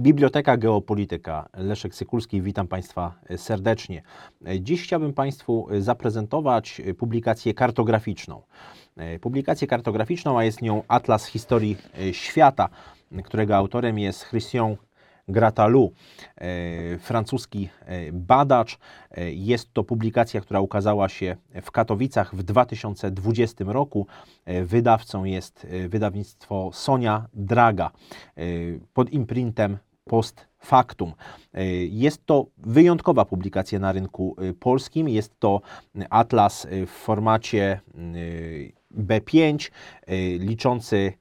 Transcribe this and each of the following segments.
Biblioteka Geopolityka, Leszek Sykulski, witam Państwa serdecznie. Dziś chciałbym Państwu zaprezentować publikację kartograficzną. Publikację kartograficzną, a jest nią Atlas Historii Świata, którego autorem jest Christian Gratalu, francuski badacz. Jest to publikacja, która ukazała się w Katowicach w 2020 roku. Wydawcą jest wydawnictwo Sonia Draga pod imprintem post factum. Jest to wyjątkowa publikacja na rynku polskim. Jest to atlas w formacie B5 liczący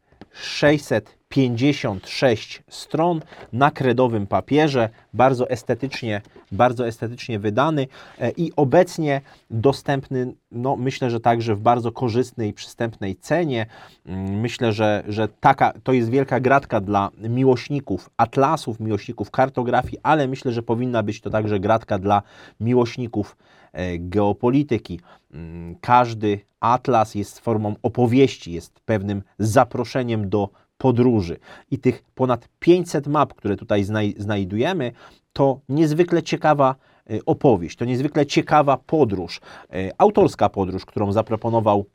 656 stron na kredowym papierze, bardzo estetycznie, bardzo estetycznie wydany e, i obecnie dostępny, no myślę, że także w bardzo korzystnej, przystępnej cenie. Mm, myślę, że, że taka, to jest wielka gratka dla miłośników atlasów, miłośników kartografii, ale myślę, że powinna być to także gratka dla miłośników e, geopolityki. Mm, każdy atlas jest formą opowieści, jest pewnym zaproszeniem do podróży. I tych ponad 500 map, które tutaj znaj znajdujemy, to niezwykle ciekawa e, opowieść, to niezwykle ciekawa podróż, e, autorska podróż, którą zaproponował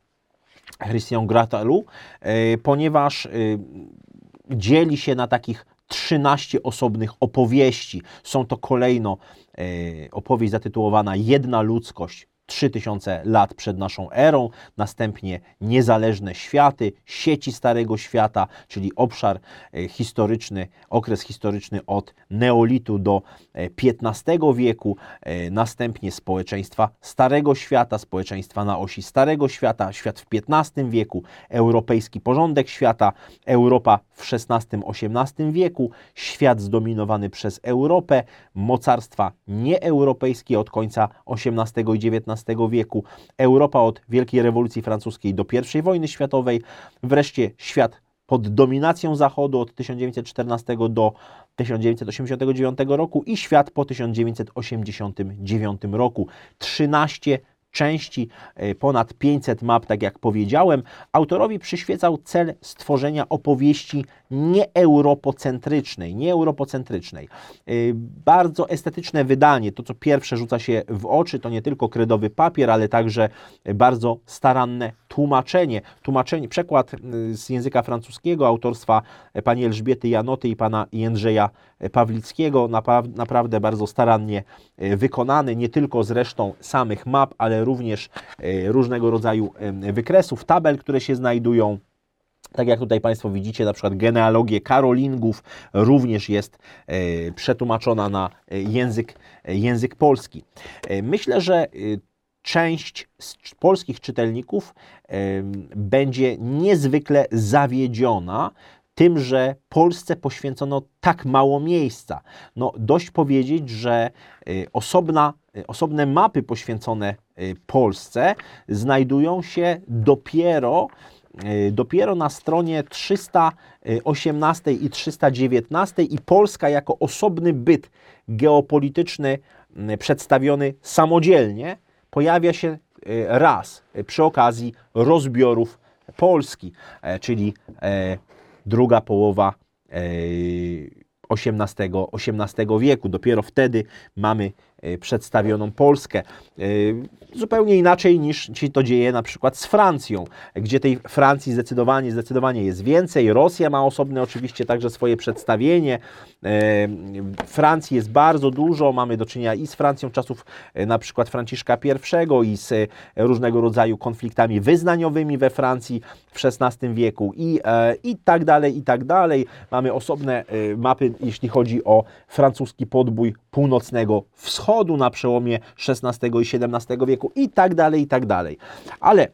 Christian Gratalu, e, ponieważ dzieli się na takich 13 osobnych opowieści. Są to kolejno opowieść zatytułowana Jedna ludzkość, 3000 lat przed naszą erą, następnie niezależne światy, sieci Starego Świata, czyli obszar e, historyczny, okres historyczny od neolitu do XV e, wieku, e, następnie społeczeństwa Starego Świata, społeczeństwa na osi Starego Świata, świat w XV wieku, europejski porządek świata, Europa w XVI-XVIII wieku, świat zdominowany przez Europę, mocarstwa nieeuropejskie od końca XVIII i XIX wieku, Europa od Wielkiej Rewolucji Francuskiej do I wojny światowej, wreszcie świat pod dominacją Zachodu od 1914 do 1989 roku i świat po 1989 roku. 13 części, e, ponad 500 map, tak jak powiedziałem. Autorowi przyświecał cel stworzenia opowieści nieeuropocentrycznej, nieeuropocentrycznej. E, bardzo estetyczne wydanie, to co pierwsze rzuca się w oczy, to nie tylko kredowy papier, ale także bardzo staranne tłumaczenie, tłumaczenie, przekład e, z języka francuskiego autorstwa pani Elżbiety Janoty i pana Jędrzeja Pawlickiego, naprawdę bardzo starannie wykonany, nie tylko zresztą samych map, ale również e, różnego rodzaju wykresów, tabel, które się znajdują. Tak jak tutaj Państwo widzicie, na przykład genealogię Karolingów również jest przetłumaczona na język, język polski. Myślę, że część z polskich czytelników będzie niezwykle zawiedziona tym, że Polsce poświęcono tak mało miejsca. No, dość powiedzieć, że osobna Y, osobne mapy poświęcone y, Polsce znajdują się dopiero y, dopiero na stronie 318 i 319 i Polska jako osobny byt geopolityczny przedstawiony samodzielnie pojawia się raz przy okazji rozbiorów Polski, e, czyli e, druga połowa XVIII, XVIII wieku. Dopiero wtedy mamy E, przedstawioną Polskę. E, zupełnie inaczej niż się to dzieje na przykład z Francją, gdzie tej Francji zdecydowanie, zdecydowanie jest więcej. Rosja ma osobne oczywiście także swoje przedstawienie. E, Francji jest bardzo dużo, mamy do czynienia i z Francją czasów na przykład Franciszka I i z różnego rodzaju konfliktami wyznaniowymi we Francji w XVI wieku i, i tak dalej, i tak dalej. Mamy osobne mapy, jeśli chodzi o francuski podbój północnego wschodu na przełomie XVI i XVII wieku i tak dalej, i tak dalej. Ale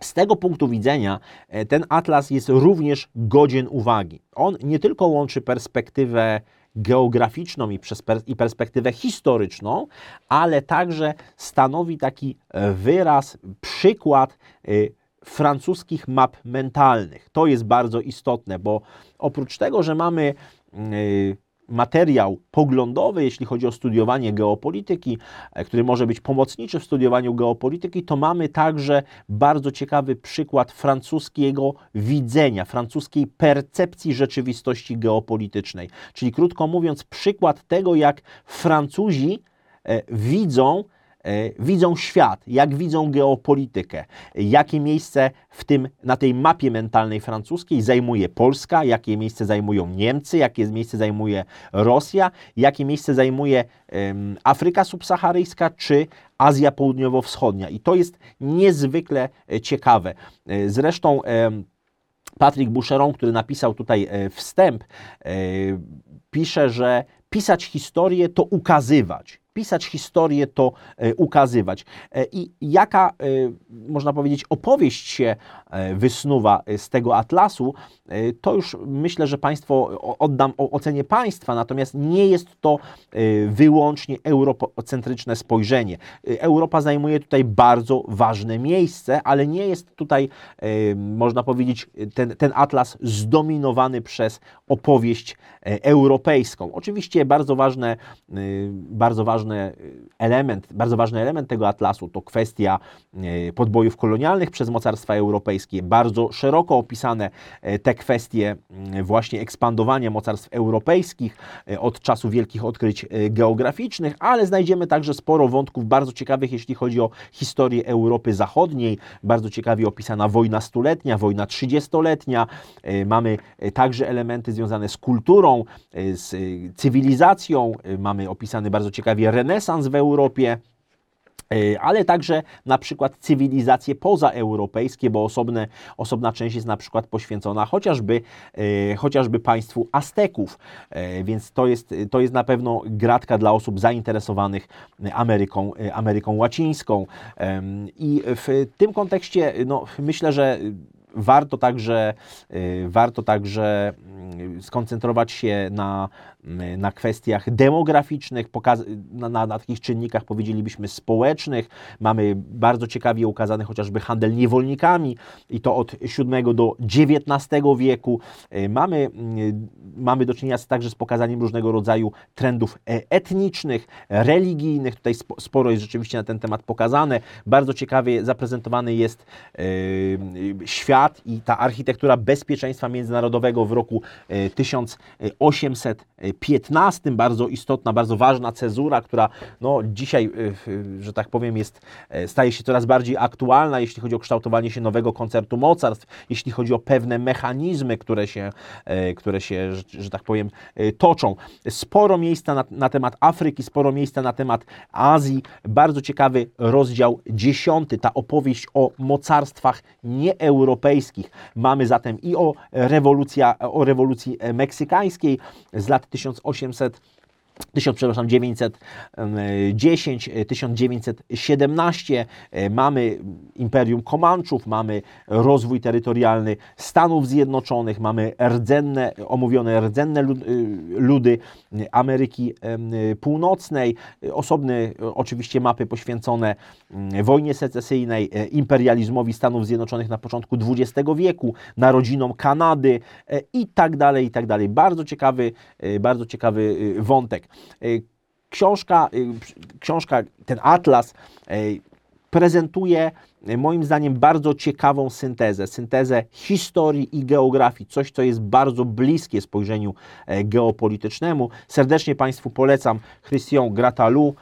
z tego punktu widzenia e, ten atlas jest również godzien uwagi. On nie tylko łączy perspektywę geograficzną i, i perspektywę historyczną, ale także stanowi taki e, wyraz, przykład e, francuskich map mentalnych. To jest bardzo istotne, bo oprócz tego, że mamy materiał poglądowy, jeśli chodzi o studiowanie geopolityki, e, który może być pomocniczy w studiowaniu geopolityki, to mamy także bardzo ciekawy przykład francuskiego widzenia, francuskiej percepcji rzeczywistości geopolitycznej. Czyli krótko mówiąc, przykład tego, jak Francuzi e, widzą widzą świat, jak widzą geopolitykę, jakie miejsce w tym, na tej mapie mentalnej francuskiej zajmuje Polska, jakie miejsce zajmują Niemcy, jakie miejsce zajmuje Rosja, jakie miejsce zajmuje um, Afryka subsaharyjska czy Azja Południowo-Wschodnia. I to jest niezwykle e, ciekawe. E, zresztą um, Patrick Boucheron, który napisał tutaj wstęp, pisze, że pisać historię to ukazywać pisać historię, to e, ukazywać. E, I jaka, e, można powiedzieć, opowieść się wysnuwa z tego atlasu, to już myślę, że Państwo oddam ocenie Państwa, natomiast nie jest to wyłącznie eurocentryczne spojrzenie. Europa zajmuje tutaj bardzo ważne miejsce, ale nie jest tutaj, można powiedzieć, ten, ten atlas zdominowany przez opowieść europejską. Oczywiście bardzo ważne, bardzo ważne ważny element, bardzo ważny element tego atlasu to kwestia e, podbojów kolonialnych przez mocarstwa europejskie. Bardzo szeroko opisane e, te kwestie właśnie ekspandowania mocarstw europejskich od czasu wielkich odkryć geograficznych, ale znajdziemy także sporo wątków bardzo ciekawych, jeśli chodzi o historię Europy Zachodniej. Bardzo ciekawie opisana wojna stuletnia, wojna trzydziestoletnia. Mamy także elementy związane z kulturą, z cywilizacją. Mamy opisany bardzo ciekawie renesans w Europie, e, ale także na przykład cywilizacje pozaeuropejskie, bo osobne, osobna część jest na przykład poświęcona chociażby, e, chociażby państwu Azteków, e, więc to jest, to jest na pewno gratka dla osób zainteresowanych Ameryką, Ameryką Łacińską. I w tym kontekście no, myślę, że warto także, warto także mm, skoncentrować się na na kwestiach demograficznych, na, na, na, takich czynnikach powiedzielibyśmy społecznych. Mamy bardzo ciekawie ukazany chociażby handel niewolnikami i to od VII do XIX wieku. E, mamy, mamy do czynienia także z pokazaniem różnego rodzaju trendów e, etnicznych, religijnych. Tutaj sporo jest rzeczywiście na ten temat pokazane. Bardzo ciekawie zaprezentowany jest e, świat i ta architektura bezpieczeństwa międzynarodowego w roku 1800 15, bardzo istotna, bardzo ważna cezura, która no, dzisiaj, y, że tak powiem, jest, e, staje się coraz bardziej aktualna, jeśli chodzi o kształtowanie się nowego koncertu mocarstw, jeśli chodzi o pewne mechanizmy, które się, e, które się że, że tak powiem, e, toczą. Sporo miejsca na, na temat Afryki, sporo miejsca na temat Azji. Bardzo ciekawy rozdział dziesiąty, ta opowieść o mocarstwach nieeuropejskich. Mamy zatem i o, rewolucja, o rewolucji meksykańskiej z lat 1800 1000, przepraszam, 910, 1917 e, mamy Imperium Komanczów, mamy rozwój terytorialny Stanów Zjednoczonych, mamy rdzenne, omówione rdzenne e, ludy Ameryki Północnej, osobne oczywiście mapy poświęcone mm, wojnie secesyjnej, e, imperializmowi Stanów Zjednoczonych na początku XX wieku, narodzinom Kanady i tak dalej, i tak dalej. Bardzo ciekawy, bardzo ciekawy wątek. Y, książka, y, książka ten atlas y, prezentuje moim zdaniem bardzo ciekawą syntezę, syntezę historii i geografii, coś co jest bardzo bliskie spojrzeniu e, geopolitycznemu. Serdecznie Państwu polecam Christian Gratalu,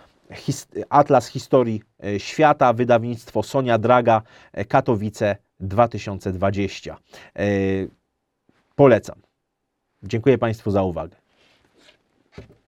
Atlas Historii e, Świata, wydawnictwo Sonia Draga, e, Katowice 2020. Polecam. Dziękuję Państwu za uwagę.